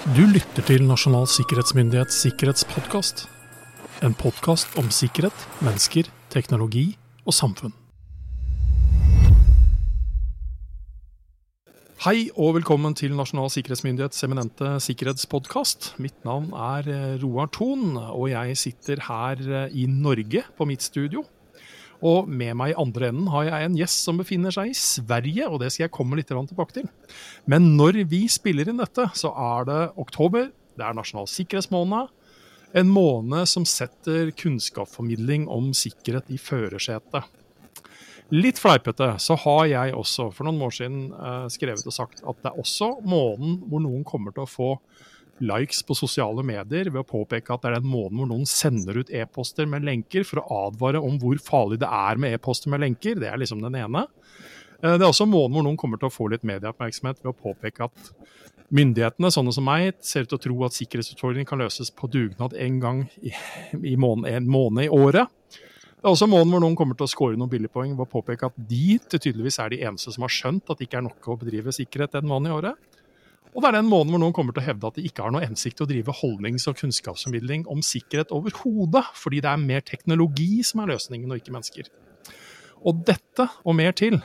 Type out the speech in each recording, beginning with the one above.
Du lytter til Nasjonal sikkerhetsmyndighets sikkerhetspodkast. En podkast om sikkerhet, mennesker, teknologi og samfunn. Hei og velkommen til Nasjonal sikkerhetsmyndighets eminente sikkerhetspodkast. Mitt navn er eh, Roar Thon, og jeg sitter her eh, i Norge på mitt studio. Og med meg i andre enden har jeg en gjest som befinner seg i Sverige, og det skal jeg komme litt tilbake til. Men når vi spiller inn dette, så er det oktober, det er nasjonal sikkerhetsmåned. En måned som setter kunnskapsformidling om sikkerhet i førersetet. Litt fleipete så har jeg også for noen år siden eh, skrevet og sagt at det er også måneden hvor noen kommer til å få likes på sosiale medier ved å påpeke at det er den måneden hvor noen sender ut e-poster med lenker for å advare om hvor farlig det er med e-poster med lenker. Det er liksom den ene. Eh, det er også måneden hvor noen kommer til å få litt medieoppmerksomhet ved å påpeke at myndighetene, sånne som meg, ser ut til å tro at sikkerhetsutfordringer kan løses på dugnad en gang i, i måned, en måned i året. Det er også måneden hvor noen kommer til å score noen billigpoeng ved å påpeke at de tydeligvis er de eneste som har skjønt at det ikke er nok å bedrive sikkerhet en måned i året. Og det er den måneden hvor noen kommer til å hevde at de ikke har noe hensikt å drive holdnings- og kunnskapsformidling om sikkerhet overhodet, fordi det er mer teknologi som er løsningen, og ikke mennesker. Og dette og mer til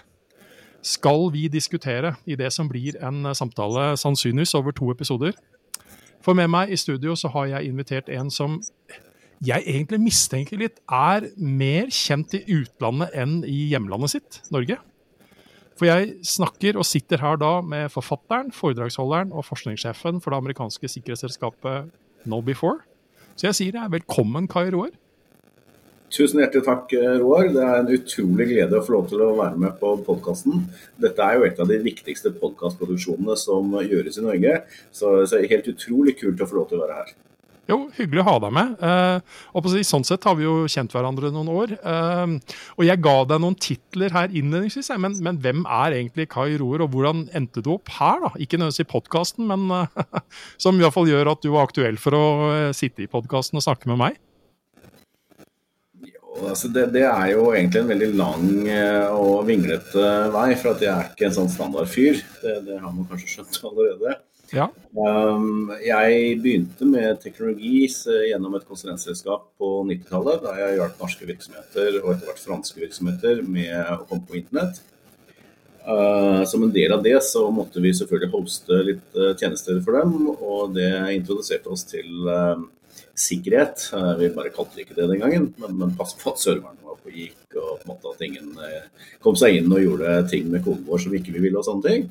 skal vi diskutere i det som blir en samtale sannsynligvis over to episoder. For med meg i studio så har jeg invitert en som jeg egentlig mistenker litt er mer kjent i utlandet enn i hjemlandet sitt, Norge. For jeg snakker og sitter her da med forfatteren, foredragsholderen og forskningssjefen for det amerikanske sikkerhetsselskapet No Before. Så jeg sier jeg velkommen, Kai Roar. Tusen hjertelig takk, Roar. Det er en utrolig glede å få lov til å være med på podkasten. Dette er jo et av de viktigste podkastproduksjonene som gjøres i Norge, så det er helt utrolig kult å få lov til å være her. Jo, hyggelig å ha deg med. Eh, og si, sånn sett har vi jo kjent hverandre noen år. Eh, og jeg ga deg noen titler her innledningsvis, men, men, hvem er egentlig Kai Roer, og hvordan endte du opp her? da? Ikke nødvendigvis i podkasten, men eh, som i hvert fall gjør at du var aktuell for å sitte i podkasten og snakke med meg? Altså det, det, er jo egentlig en veldig lang og vinglete vei, for jeg er ikke en sånn standardfyr. Det, det har man kanskje skjønt allerede. Ja. Um, jeg begynte med teknologi gjennom et konsulentselskap på 90-tallet, da jeg hjalp norske virksomheter og etter hvert franske virksomheter med å komme på internett. Uh, som en del av det så måtte vi selvfølgelig hoste litt uh, tjenester for dem, og det introduserte oss til sikkerhet. vi bare kalte det ikke det den gangen, men, men pass på at serveren var på gikk, og på en måte at ingen kom seg inn og gjorde ting med koden vår som vi ikke ville og sånne ting.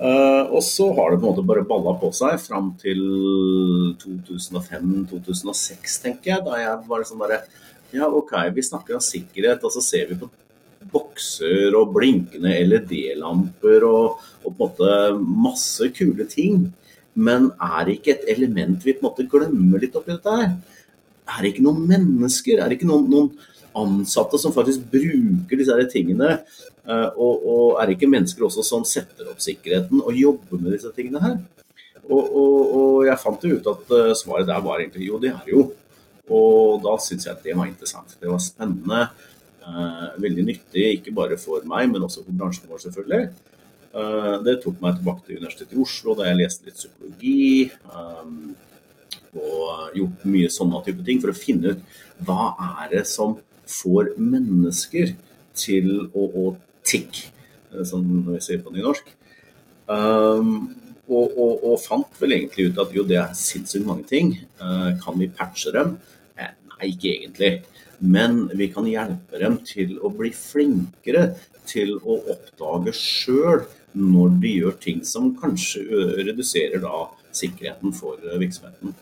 Uh, og så har det på en måte bare balla på seg fram til 2005-2006, tenker jeg. Da jeg var sånn derre Ja, OK, vi snakker om sikkerhet, og så ser vi på bokser og blinkende LED-lamper og, og, på en måte masse kule ting. Men er det ikke et element vi på en måte glemmer litt oppi dette her? Er det ikke noen mennesker? Er det ikke noen, noen ansatte som faktisk bruker disse her tingene. Eh, og, og, er det ikke mennesker også som setter opp sikkerheten og jobber med disse tingene her? Og, og, og jeg fant jo ut at uh, svaret der var egentlig jo, det er jo. Og da syns jeg at det var interessant. Det var spennende. Eh, veldig nyttig, ikke bare for meg, men også for bransjen vår, selvfølgelig. Eh, det tok meg tilbake til Universitetet i Oslo, da jeg leste litt psykologi. Eh, og gjort mye sånne type ting for å finne ut hva er det som får mennesker til å, å tikke, eh, som vi sier på nynorsk. Um, og, og, og, fant vel egentlig ut at jo, det er sinnssykt mange ting. Uh, kan vi patche dem? Eh, nei, ikke egentlig. Men vi kan hjelpe dem til å bli flinkere til å oppdage sjøl når de gjør ting som kanskje reduserer da sikkerheten for virksomheten.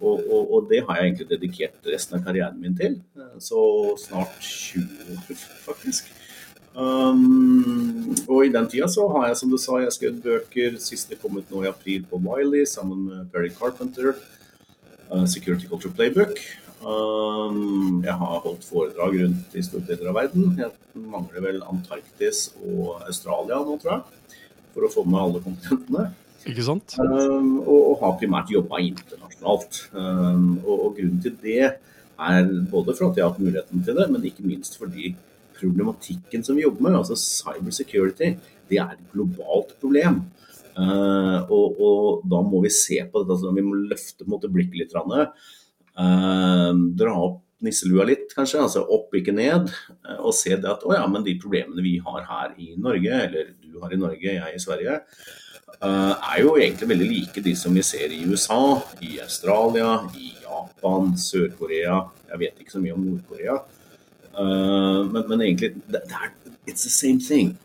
Og, og, og, det har jeg egentlig dedikert resten av karrieren min til. Så snart 20 år, faktisk. Um, og i den tida så har jeg, som du sa, jeg skrevet bøker. Siste kommet nå i april på Wiley sammen med Perry Carpenter. Uh, Security Culture Playbook. Um, jeg har holdt foredrag rundt i store deler av verden. Jeg mangler vel Antarktis og Australia nå, tror jeg. For å få med alle kontinentene. Ikke sant? Um, og, og, har primært jobba internasjonalt. Um, og, og, grunnen til det er både for at jeg har hatt muligheten til det, men ikke minst fordi problematikken som vi jobber med, altså cyber security, det er et globalt problem. Uh, og, og, da må vi se på dette, altså, vi må løfte blikket litt. Uh, dra opp nisselua litt, kanskje, altså opp, ikke ned. Uh, og se det at å ja, men de problemene vi har her i Norge, eller du har i Norge, jeg i Sverige, er jo egentlig veldig like de som vi ser i USA, i Australia, i Japan, Sør-Korea. Jeg vet ikke så mye om Nord-Korea. Men, men, egentlig, det, det it's the same thing.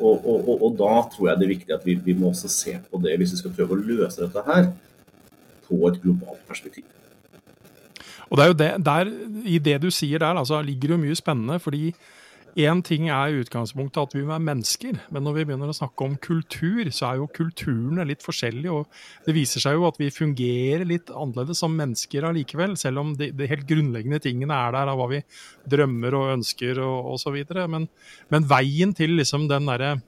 Og, og, og, og, da tror jeg det er viktig at vi, vi, må også se på det, hvis vi skal prøve å løse dette her, på et globalt perspektiv. Og det er jo det, der, I det du sier der, altså, ligger jo mye spennende. fordi Én ting er i utgangspunktet at vi er mennesker, men når vi begynner å snakke om kultur, så er jo kulturene litt forskjellige. og Det viser seg jo at vi fungerer litt annerledes som mennesker allikevel, selv om de, de, helt grunnleggende tingene er der av hva vi drømmer og ønsker og osv. Men, men veien til liksom den derre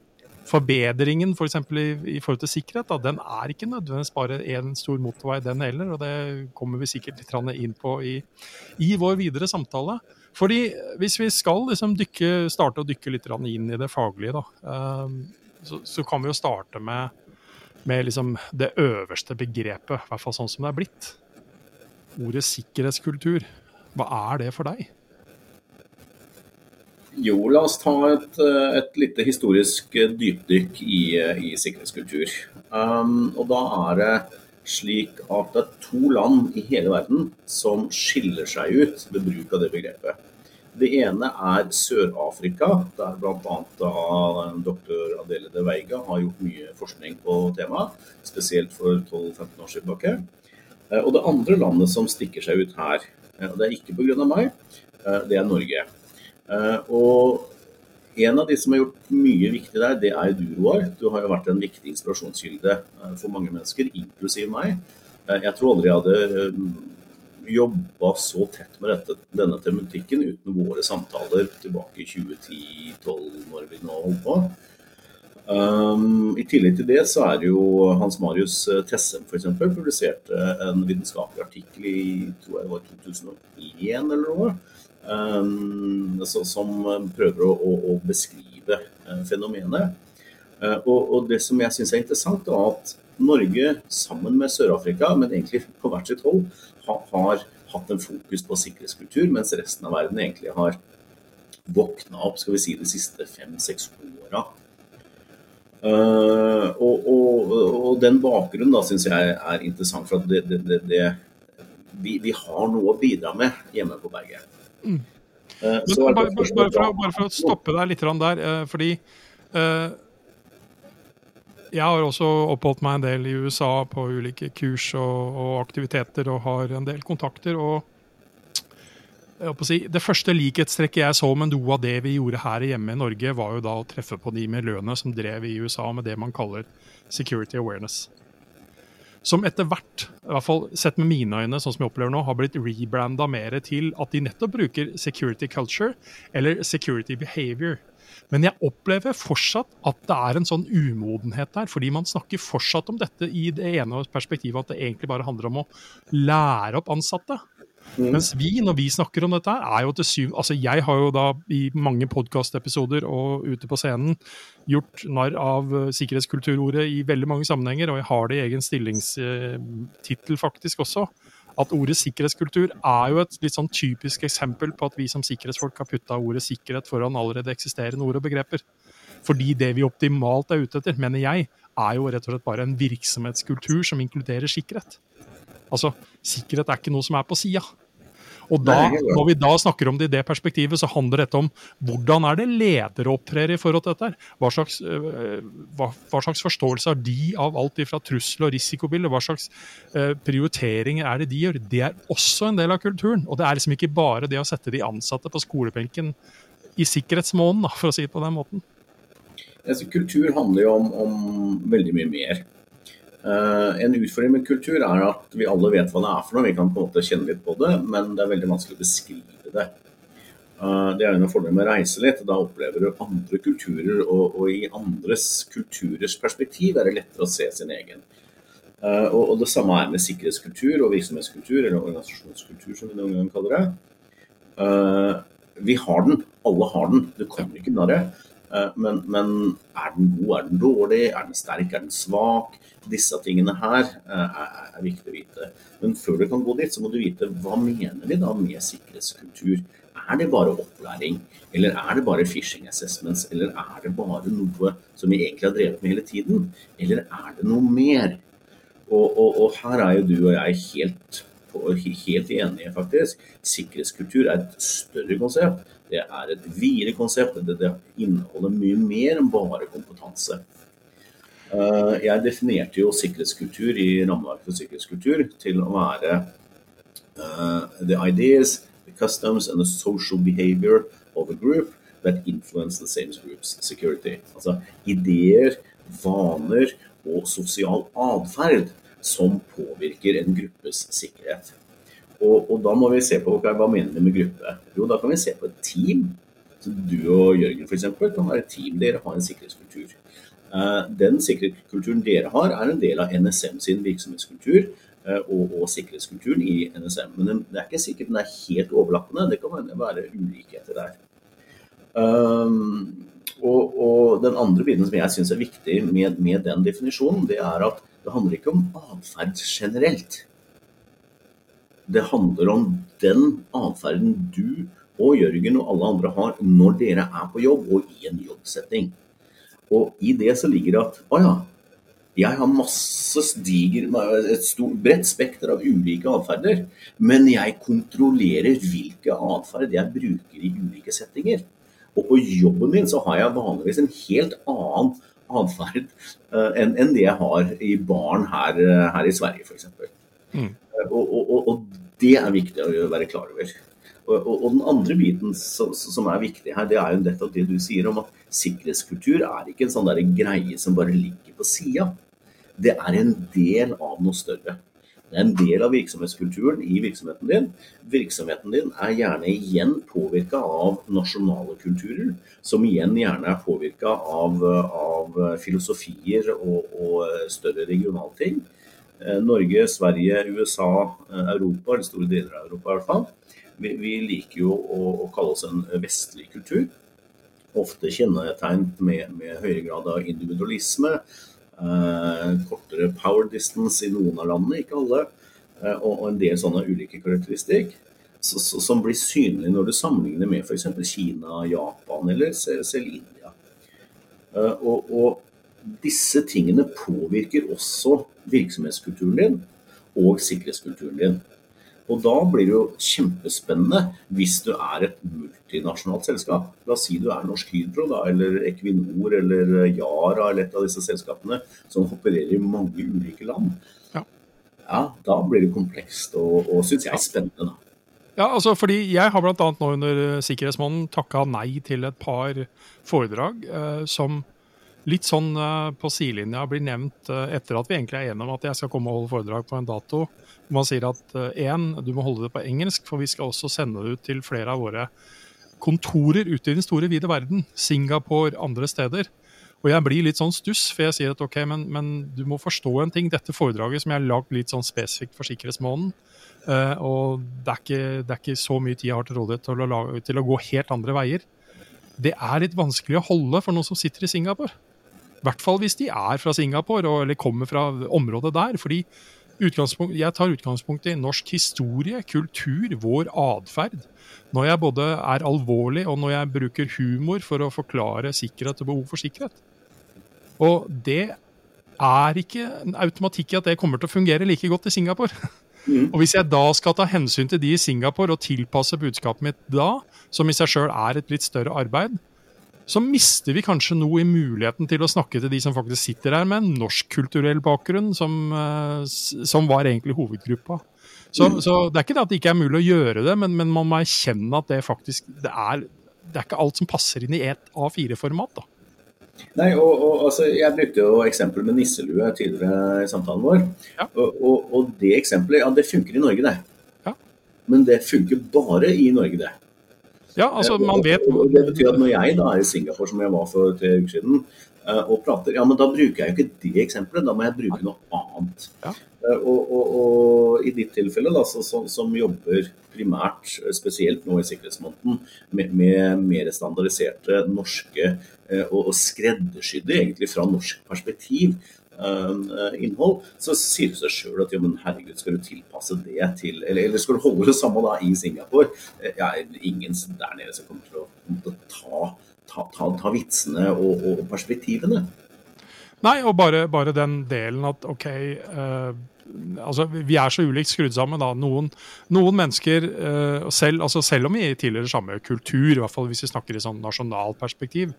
forbedringen f.eks. For i, i forhold til sikkerhet, da, den er ikke nødvendigvis bare én stor motorvei, den heller. og Det kommer vi sikkert litt inn på i, i vår videre samtale. Fordi Hvis vi skal liksom dykke, starte å dykke litt inn i det faglige, da, ehm, så, så kan vi jo starte med, med liksom det øverste begrepet, i hvert fall sånn som det er blitt. Ordet sikkerhetskultur. Hva er det for deg? Jo, la oss ta et, et lite historisk dypdykk i, i sikkerhetskultur. Um, og da er det slik at det er to land i hele verden som skiller seg ut ved bruk av det begrepet. Det ene er Sør-Afrika, der bl.a. doktor Adele de Veiga har gjort mye forskning på temaet, spesielt for 12-15 år tilbake. Eh, og det andre landet som stikker seg ut her, eh, og det er ikke pga. meg, eh, det er Norge. Og en av de som har gjort mye viktig der, det er du, Roar. Du har jo vært en viktig inspirasjonskilde eh, for mange mennesker, inklusiv meg. Eh, jeg tror aldri jeg hadde eh, jobba så tett med dette, denne tematikken uten våre samtaler tilbake i 2010-2012, når vi nå holdt på. Um, I tillegg til det så er det jo Hans Marius Tessem f.eks. publiserte en vitenskapelig artikkel i tror jeg det var 2001 eller noe som prøver å, å, beskrive uh, fenomenet. Uh, og, og, Det som jeg syns er interessant, er at Norge sammen med Sør-Afrika, men egentlig på hvert sitt hold, har, har hatt en fokus på sikkerhetskultur, mens resten av verden egentlig har våkna opp skal vi si, de siste fem-seks åra. Uh, og, og, og, den bakgrunnen da syns jeg er interessant, for at det, det, det, vi, vi, har noe å bidra med hjemme på berget. Mm. Uh, bare, bare, bare, for bare, for å, stoppe deg litt der, uh, fordi uh, jeg har også oppholdt meg en del i USA på ulike kurs og, og aktiviteter og har en del kontakter. og Si, det første likhetstrekket jeg så med noe av det vi gjorde her hjemme i Norge, var jo da å treffe på de miljøene som drev i USA med det man kaller security awareness som etter hvert, i hvert fall sett med mine øyne, sånn som jeg opplever nå, har blitt rebranda mer til at de nettopp bruker security culture eller security behavior. Men jeg opplever fortsatt at det er en sånn umodenhet der. Fordi man snakker fortsatt om dette i det ene perspektivet, at det egentlig bare handler om å lære opp ansatte. Mm. Mens vi, når vi snakker om dette, er jo til syv Altså, jeg har jo da i mange podkastepisoder og ute på scenen gjort narr av uh, sikkerhetskulturordet i veldig mange sammenhenger, og jeg har det i egen stillingstittel uh, faktisk også. At ordet sikkerhetskultur er jo et litt sånn typisk eksempel på at vi som sikkerhetsfolk har putta ordet sikkerhet foran allerede eksisterende ord og begreper. Fordi det vi optimalt er ute etter, mener jeg, er jo rett og slett bare en virksomhetskultur som inkluderer sikkerhet. Altså, sikkerhet er ikke noe som er på sida. Og da, Når vi da snakker om det i det perspektivet, så handler dette om hvordan er det ledere opptrer i forhold til dette. Hva slags, øh, hva, hva slags forståelse har de av alt fra trussel og risikobilde? Hva slags øh, prioriteringer er det de gjør? Det er også en del av kulturen. Og det er liksom ikke bare det å sette de ansatte på skolebenken i sikkerhetsmåneden, for å si det på den måten. Altså, kultur handler jo om, om veldig mye mer. Uh, en utfordring med kultur er at vi alle vet hva det er for noe. Vi kan på en måte kjenne litt på det, men det er veldig vanskelig å beskrive det. Uh, det er en fordel med å reise litt. Da opplever du andre kulturer, og, og, i andres kulturers perspektiv er det lettere å se sin egen. Uh, og, og, Det samme er med sikkerhetskultur og virksomhetskultur, eller organisasjonskultur som vi noen ganger kaller det. vi har den, alle har den. Du kommer ikke unna det. Eh, men, men, er den god, er den dårlig, er den sterk, er den svak? Disse tingene her er, er viktig å vite. Men før du kan gå dit, så må du vite hva mener vi da med sikkerhetskultur. Er det bare opplæring, eller er det bare phishing assessments, eller er det bare noe som vi egentlig har drevet med hele tiden, eller er det noe mer? Og, og, og her er jo du og jeg helt, helt enige, faktisk. Sikkerhetskultur er et større konsept. Det er et videre konsept. Det, det inneholder mye mer enn bare kompetanse. Uh, jeg definerte jo sikkerhetskultur i rammeverket for sikkerhetskultur til å være uh, the ideas, the customs and the social behavior of a group that influence the same group's security. Altså ideer, vaner og sosial atferd som påvirker en gruppes sikkerhet. Og, og, da må vi se på hva mener vi med gruppe. Jo, da kan vi se på et team. Så du og Jørgen f.eks. kan være et team. Dere har en sikkerhetskultur. Uh, den sikkerhetskulturen dere har, er en del av NSM sin virksomhetskultur uh, og, og, sikkerhetskulturen i NSM. Men det er ikke sikkert den er helt overlappende. Det kan være ulikheter der. Um, og, og, den andre biten som jeg syns er viktig med, med den definisjonen, det er at det handler ikke om atferd generelt. Det handler om den atferden du og Jørgen og alle andre har når dere er på jobb og i en jobbsetting. Og i det så ligger det at å ja, jeg har masse stiger, et stort, bredt spekter av ulike atferder, men jeg kontrollerer hvilke atferd jeg bruker i ulike settinger. Og på jobben min så har jeg vanligvis en helt annen atferd uh, enn en det jeg har i baren her, her i Sverige, f.eks. Mm. Uh, og, og, og, det er viktig å være klar over. Og, og, den andre biten som, som, er viktig her, det er jo dette det du sier om at sikkerhetskultur er ikke en sånn der greie som bare ligger på sida. Det er en del av noe større. Det er en del av virksomhetskulturen i virksomheten din. Virksomheten din er gjerne igjen påvirka av nasjonale kulturer, som igjen gjerne er påvirka av, av, filosofier og, og større regionale ting. Eh, Norge, Sverige, USA, eh, Europa, eller store deler av Europa i hvert fall. Vi, vi liker jo å, å, kalle oss en vestlig kultur. Ofte kjennetegnet med, med høyere grad av individualisme. Eh, kortere power distance i noen av landene, ikke alle. Eh, og, en del sånne ulike karakteristikk. Som blir synlig når du sammenligner med f.eks. Kina, Japan eller selv India. Eh, og, og disse tingene påvirker også virksomhetskulturen din og sikkerhetskulturen din. Og da blir det jo kjempespennende hvis du er et multinasjonalt selskap. La oss si du er Norsk Hydro da, eller Equinor eller Yara eller et av disse selskapene som opererer i mange ulike land. Ja, ja da blir det komplekst og, og syns jeg spennende. da. Ja, altså fordi Jeg har bl.a. nå under Sikkerhetsmåneden takka nei til et par foredrag eh, som litt sånn uh, på sidelinja blir nevnt uh, etter at vi egentlig er enige om at jeg skal komme og holde foredrag på en dato. Man sier at én, uh, du må holde det på engelsk, for vi skal også sende det ut til flere av våre kontorer ute i den store, vide verden. Singapore, andre steder. Og jeg blir litt sånn stuss, for jeg sier at ok, men, men du må forstå en ting. Dette foredraget som jeg har lagd litt sånn spesifikt for Sikkerhetsmåneden, og det er, ikke, det er, ikke, så mye tid jeg har til rådighet til, til å gå helt andre veier. Det er litt vanskelig å holde for noen som sitter i Singapore. I hvert fall hvis de er fra Singapore og, eller kommer fra området der. fordi jeg tar utgangspunkt i norsk historie, kultur, vår atferd. Når jeg både er alvorlig og når jeg bruker humor for å forklare sikkerhet og behov for sikkerhet. Og det er ikke en automatikk i at det kommer til å fungere like godt i Singapore. Mm. Og Hvis jeg da skal ta hensyn til de i Singapore og tilpasse budskapet mitt da, som i seg sjøl er et litt større arbeid, så mister vi kanskje noe i muligheten til å snakke til de som faktisk sitter her med en norsk-kulturell bakgrunn, som, eh, som, var egentlig hovedgruppa. Så, mm. så, det er ikke det at det ikke er mulig å gjøre det, men, men man må erkjenne at det faktisk det er, det er ikke alt som passer inn i et A4-format. da. Nei, og, og altså, Jeg brukte jo eksempelet med nisselue tidligere i samtalen vår. Ja. Og, og, og, det eksempelet, ja, det funker i Norge, det. Ja. Men det funker bare i Norge, det. Ja, altså man vet Det betyr at når jeg da er i Singapore, som jeg var for tre uker siden, eh, og prater, ja, men da bruker jeg jo ikke det eksempelet, da må jeg bruke noe annet. Ja. Eh, og, og, og, i ditt tilfelle, da, så, så, som jobber primært, eh, spesielt nå i sikkerhetsmåneden, med, med mer standardiserte norske og skreddersydde egentlig fra norsk perspektiv innhold, så sier det seg sjøl at jo, men herregud, skal du tilpasse det til Eller, eller skal du holde det samme da i Singapore? Ja, ingen der nede som kommer til å ta ta, ta, ta vitsene og, og, perspektivene. Nei, og bare, bare, den delen at OK uh, altså, Vi er så ulikt skrudd sammen. da. Noen, noen mennesker, uh, selv, altså, selv, om vi tilhører samme kultur, i hvert fall hvis vi snakker i sånn nasjonalt perspektiv,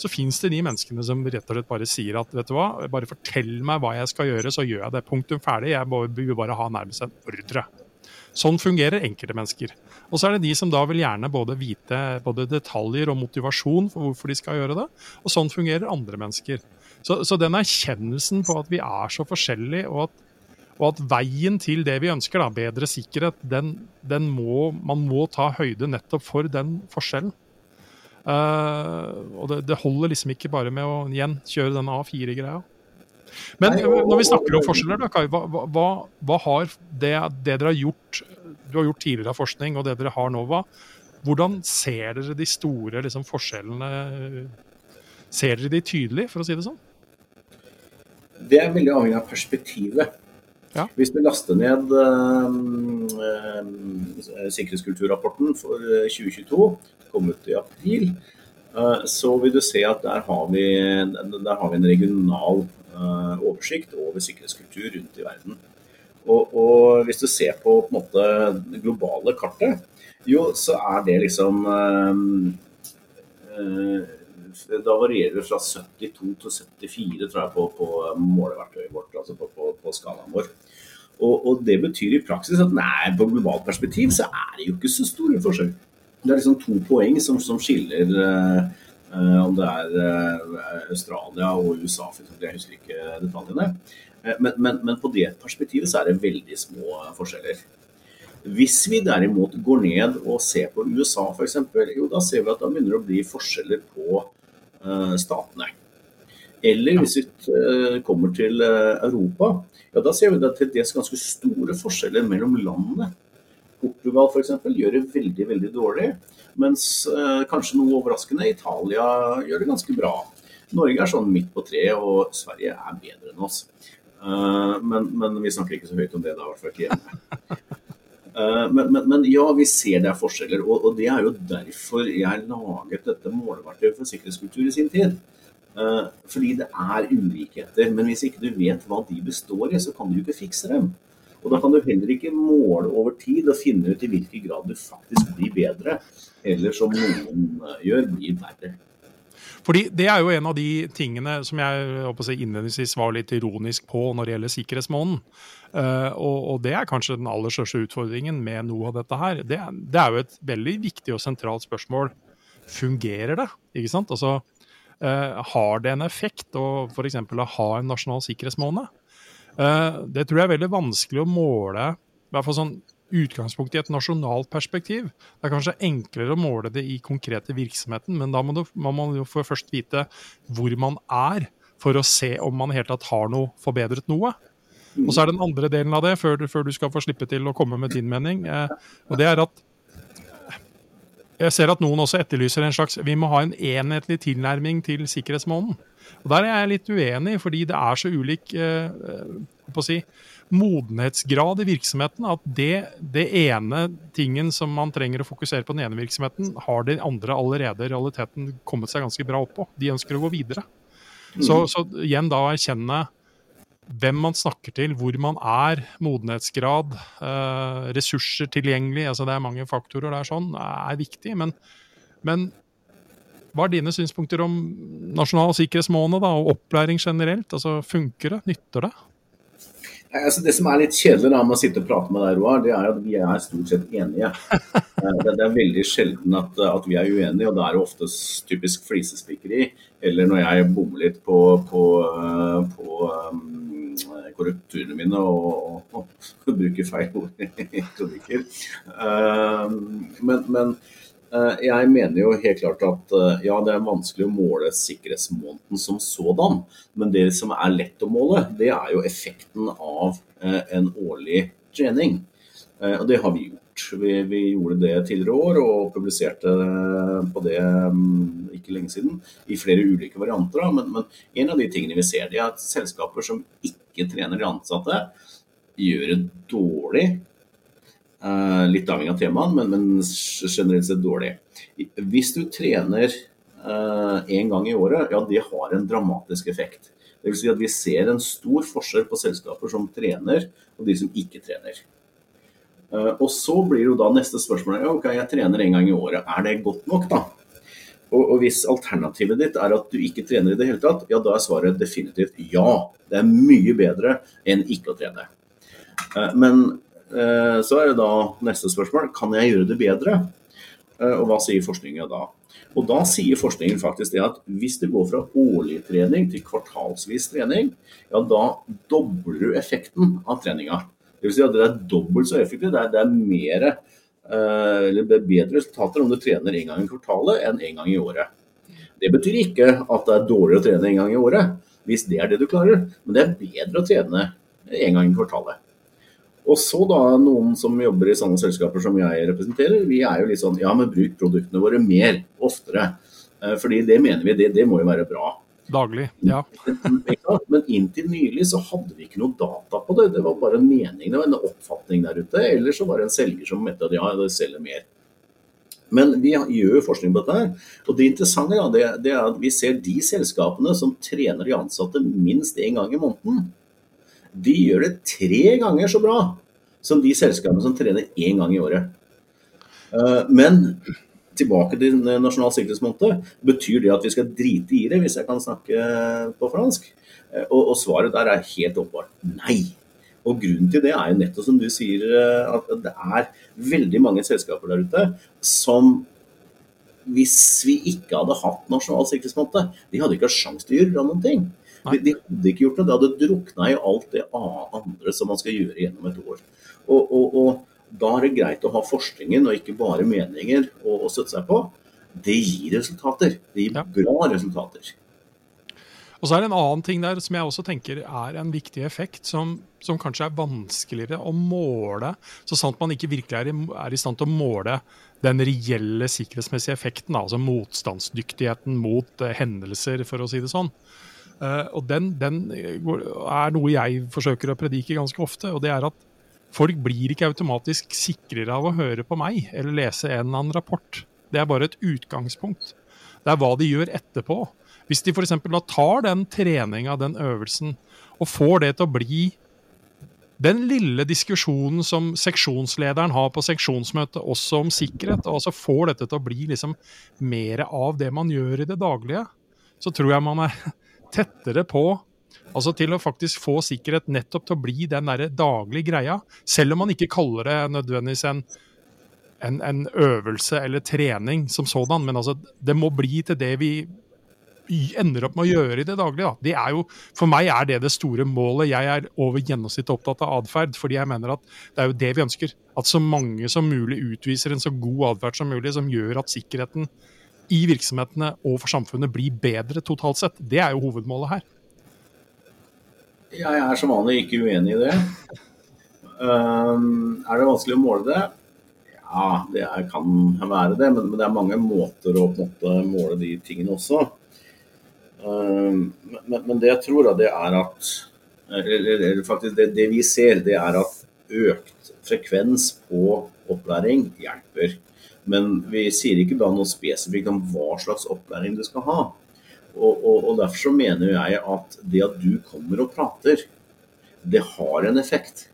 så fins det de menneskene som rett og slett bare sier at vet du hva, bare fortell meg hva jeg skal gjøre, så gjør jeg det. Punktum ferdig. Jeg vil bare ha nærmest en ordre. Sånn fungerer enkelte mennesker. Og så er det de som da vil gjerne både vite både detaljer og motivasjon for hvorfor de skal gjøre det. Og sånn fungerer andre mennesker. Så, så den erkjennelsen på at vi er så forskjellige, og at, og at veien til det vi ønsker, da, bedre sikkerhet, den, den må, man må ta høyde nettopp for den forskjellen. Uh, og det, det, holder liksom ikke bare med å igjen kjøre den A4-greia. Men Nei, og, når vi snakker om forskjeller, da, Kai, hva, hva, hva har det, det, dere har gjort du har gjort tidligere forskning, og det dere har nå, hva, hvordan ser dere de store liksom, forskjellene? Ser dere de tydelig, for å si det sånn? Det er veldig avhengig av perspektivet. Ja. Hvis vi laster ned uh, sikkerhetskulturrapporten for 2022, kom ut i april, uh, så vil du se at der har vi, der har vi en regional oversikt over sikkerhetskultur rundt i verden. Og, og, hvis du ser på, på måte, det globale kartet, jo, så er det liksom øh, øh, Da varierer det fra 72 til 74 tror jeg, på, på måleverktøyet vårt, altså på, på, på skalaen vår. Og, og, det betyr i praksis at nei, på globalt perspektiv så er det jo ikke så store forskjell. Det er liksom to poeng som, som skiller eh, om det er Australia og USA, for eksempel. Jeg husker ikke detaljene. Eh, men, men, men, på det perspektivet så er det veldig små forskjeller. Hvis vi derimot går ned og ser på USA f.eks., jo da ser vi at da begynner det å bli forskjeller på statene. Eller hvis vi uh, kommer til uh, Europa, ja da ser vi at det er ganske store forskjeller mellom landene. Portugal f.eks. gjør det veldig veldig dårlig, mens kanskje noe overraskende Italia gjør det ganske bra. Norge er sånn midt på treet, og Sverige er bedre enn oss. Eh, men, men, vi snakker ikke så høyt om det, da, i hvert fall ikke hjemme. Eh, men, men, men, ja, vi ser det er forskjeller. Og, og, det er jo derfor jeg laget dette måleverktøyet for sikkerhetskultur i sin tid. Uh, fordi det er ulikheter. Men hvis ikke du vet hva de består i, så kan du ikke fikse dem. Og da kan du heller ikke måle over tid og finne ut i hvilken grad du faktisk blir bedre, eller som noen gjør, blir verre. Fordi Det er jo en av de tingene som jeg si, innledningsvis var litt ironisk på når det gjelder sikkerhetsmåneden. Uh, og, og, det er kanskje den aller største utfordringen med noe av dette her. Det, det er jo et veldig viktig og sentralt spørsmål. Fungerer det? Ikke sant? Altså, uh, har det en effekt å f.eks. ha en nasjonal sikkerhetsmåned? Uh, det tror jeg er veldig vanskelig å måle, i hvert fall sånn utgangspunkt i et nasjonalt perspektiv. Det er kanskje enklere å måle det i konkrete virksomheten, men da må du, man må jo først vite hvor man er, for å se om man i hele tatt har noe forbedret noe. Og så er den andre delen av det, før du, før du skal få slippe til å komme med din mening, eh, og det er at jeg ser at noen også etterlyser en slags Vi må ha en enhetlig tilnærming til sikkerhetsmåneden. Og Der er jeg litt uenig, fordi det er så ulik eh, på å si, modenhetsgrad i virksomheten at det, det, ene tingen som man trenger å fokusere på den ene virksomheten, har de andre allerede i realiteten kommet seg ganske bra opp på. De ønsker å gå videre. Mm. Så, så, igjen da erkjenne hvem man snakker til, hvor man er, modenhetsgrad, eh, ressurser tilgjengelig, altså det er mange faktorer der sånn, er viktig. Men, men hva er dine synspunkter om nasjonal sikkerhetsmåned da, og opplæring generelt? Altså, Funker det? Nytter det? Altså, det som er litt kjedelig da med å sitte og prate med deg, Roar, det er at vi er stort sett enige. Eh, det, er veldig sjelden at, at, vi er uenige, og da er det ofte typisk flisespikkeri. Eller når jeg bommer litt på, på, eh, på um, korrekturene mine og, og, og bruker feil ord i. Um, men, men Eh, jeg mener jo helt klart at eh, ja, det er vanskelig å måle sikkerhetsmåneden som sådan. Men det som er lett å måle, det er jo effekten av eh, en årlig trening. Og det har vi gjort. Vi, vi gjorde det tidligere år og publiserte på det mm, ikke lenge siden i flere ulike varianter. Men, men en av de tingene vi ser, det er at selskaper som ikke trener de ansatte, gjør det dårlig Uh, litt avhengig av temaet, men, men, generelt sett dårlig. Hvis du trener én uh, gang i året, ja det har en dramatisk effekt. Det vil si at Vi ser en stor forskjell på selskaper som trener og de som ikke trener. Uh, og Så blir jo da neste spørsmål ja, ok, jeg trener én gang i året. Er det godt nok, da? Og, og, Hvis alternativet ditt er at du ikke trener i det hele tatt, ja da er svaret definitivt ja. Det er mye bedre enn ikke å trene. Uh, men Eh, så er det da neste spørsmål kan jeg gjøre det bedre. Eh, og hva sier forskningen da? Og Da sier forskningen faktisk det at hvis du går fra årlig trening til kvartalsvis trening, ja da dobler du effekten av treninga. Vil si at det er dobbelt så effektivt. Det er, det er mer, eh, eller er bedre resultater om du trener én gang i kvartalet enn én gang i året. Det betyr ikke at det er dårligere å trene én gang i året, hvis det er det du klarer. Men det er bedre å trene én gang i kvartalet. Og så da noen som jobber i sånne selskaper som jeg representerer, vi er jo litt sånn ja, men bruk produktene våre mer, oftere. Eh, fordi det mener vi, det, det må jo være bra. Daglig, ja. Men inntil nylig så hadde vi ikke noe data på det. Det var bare en mening, det var en oppfatning der ute. Eller så var det en selger som mente at ja, det selger mer. Men vi gjør jo forskning på dette. her, og Det interessante ja, det, det er at vi ser de selskapene som trener de ansatte minst én gang i måneden de gjør det tre ganger så bra som de selskapene som trener én gang i året. Eh, men tilbake til nasjonal sikkerhetsmåned. Betyr det at vi skal drite i det, hvis jeg kan snakke på fransk? Eh, og, og svaret der er helt åpenbart nei. Og Grunnen til det er jo nettopp som du sier, eh, at det er veldig mange selskaper der ute som hvis vi ikke hadde hatt nasjonal sikkerhetsmåned, de hadde ikke hatt sjanse til å gjøre noen ting. De, de, hadde ikke gjort noe. Det hadde drukna i alt det andre som man skal gjøre gjennom et år. Og, og, og da er det greit å ha forskningen og ikke bare meninger å, å støtte seg på. Det gir resultater. Det gir ja. bra resultater. Og så er det en annen ting der som jeg også tenker er en viktig effekt, som, som kanskje er vanskeligere å måle, så sant man ikke virkelig er i, er i stand til å måle den reelle sikkerhetsmessige effekten, altså motstandsdyktigheten mot uh, hendelser, for å si det sånn. Uh, og den, den, er noe jeg forsøker å predike ganske ofte. og det er at Folk blir ikke automatisk sikrere av å høre på meg eller lese en eller annen rapport. Det er bare et utgangspunkt. Det er hva de gjør etterpå. Hvis de f.eks. da tar den treninga, den øvelsen, og får det til å bli den lille diskusjonen som seksjonslederen har på seksjonsmøtet, også om sikkerhet, og altså får dette til å bli liksom mer av det man gjør i det daglige, så tror jeg man er tettere på altså til å faktisk få sikkerhet nettopp til å bli den der daglige greia. Selv om man ikke kaller det nødvendigvis en, en, en øvelse eller trening som sådan. Men altså, det må bli til det vi ender opp med å gjøre i det daglige. Da. Det er jo, for meg er det det store målet. Jeg er over gjennomsnittet opptatt av atferd, fordi jeg mener at det er jo det vi ønsker. At så mange som mulig utviser en så god atferd som mulig, som gjør at sikkerheten i virksomhetene og for samfunnet blir bedre totalt sett. Det er jo hovedmålet her. Jeg er som vanlig ikke uenig i det. Um, er det vanskelig å måle det? Ja, det er, kan være det, men, det er mange måter å måte, måle de tingene også. Um, men, men, det jeg tror, det er at eller faktisk det, det, vi ser, det er at økt frekvens på opplæring hjelper. Men vi sier ikke da noe spesifikt om hva slags opplæring du skal ha. Og, og, og Derfor så mener jeg at det at du kommer og prater, det har en effekt.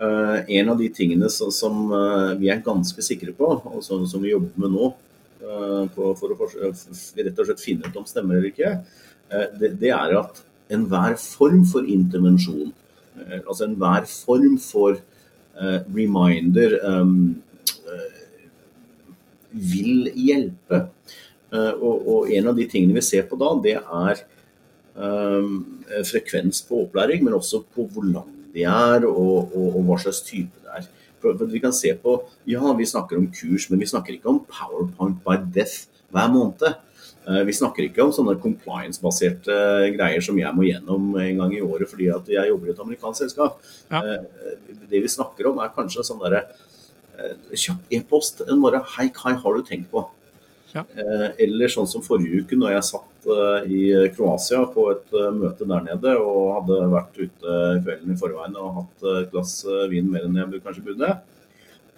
Uh, en av de tingene som, som uh, vi er ganske sikre på, og som, som vi jobber med nå, uh, på, for å rett og slett finne ut om stemmer eller ikke, det, det, er at enhver form for intervensjon, altså enhver form for reminder um, vil hjelpe. Eh, og, og, en av de tingene vi ser på da, det er um, frekvens på opplæring, men også på hvor lang de er og, og, og, hva slags type det er. For vi kan se på Ja, vi snakker om kurs, men vi snakker ikke om PowerPoint by death hver måned. Uh, vi snakker ikke om sånne compliance-baserte greier som jeg må gjennom en gang i året fordi at jeg jobber i et amerikansk selskap. Ja. Uh, Det vi snakker om, er kanskje sånn derre kjapp e-post. En bare 'Hei, Kai, har du tenkt på?' Ja. Eh, Eller sånn som forrige uke, når jeg satt eh, i Kroatia på et eh, møte der nede og hadde vært ute kvelden i forveien og hatt eh, et glass eh, vin mer enn jeg kanskje burde.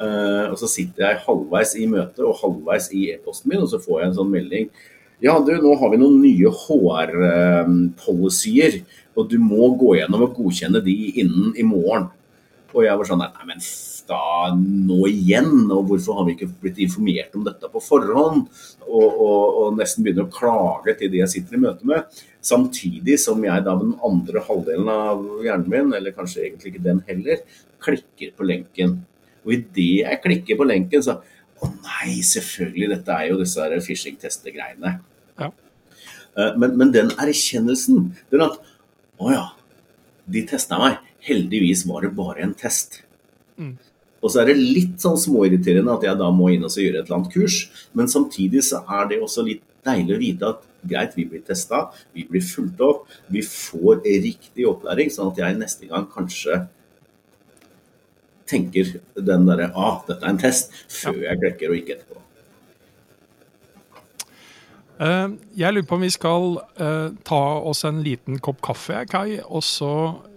Eh, og så sitter jeg halvveis i møtet og halvveis i e-posten min, og så får jeg en sånn melding. Ja, du, nå har vi noen nye HR-policyer, og du må gå gjennom og godkjenne de innen i morgen. Og jeg var sånn Nei, men da nå igjen? Og hvorfor har vi ikke blitt informert om dette på forhånd? Og, og, og nesten begynner å klage til de jeg sitter i møte med. Samtidig som jeg da med den andre halvdelen av hjernen min, eller kanskje egentlig ikke den heller, klikker på lenken. Og idet jeg klikker på lenken, så Å nei, selvfølgelig, dette er jo disse her phishing-tester-greiene. Ja. Eh, Men, men den erkjennelsen, den at Å ja, de testa meg. Heldigvis var det bare en test. Mm. Og så er det litt sånn småirriterende at jeg da må inn og gjøre et eller annet kurs, men samtidig så er det også litt deilig å vite at greit, vi blir testa, vi blir fulgt opp, vi får riktig opplæring, sånn at jeg neste gang kanskje tenker den derre ah, dette er en test, før jeg klekker og ikke etterpå. Eh, Jeg lurer på om vi skal eh, ta oss en liten kopp kaffe, Kai, og så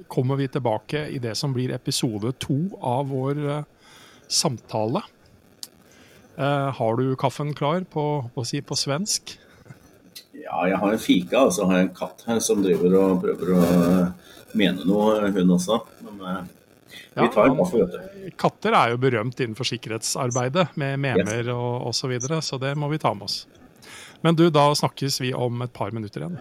kommer vi tilbake i det som blir episode to av vår eh, samtale. Eh, Har du kaffen klar på, å si, på svensk? Ja, jeg har en fika, og så har jeg en katt her som driver og prøver å eh, mene noe, hun også. Men vi Ja, tar en han- kaffe, vet du. Katter er jo berømt innenfor sikkerhetsarbeidet, med memer og osv., så, videre, så det må vi ta med oss. Men du, da snakkes vi om et par minutter igjen.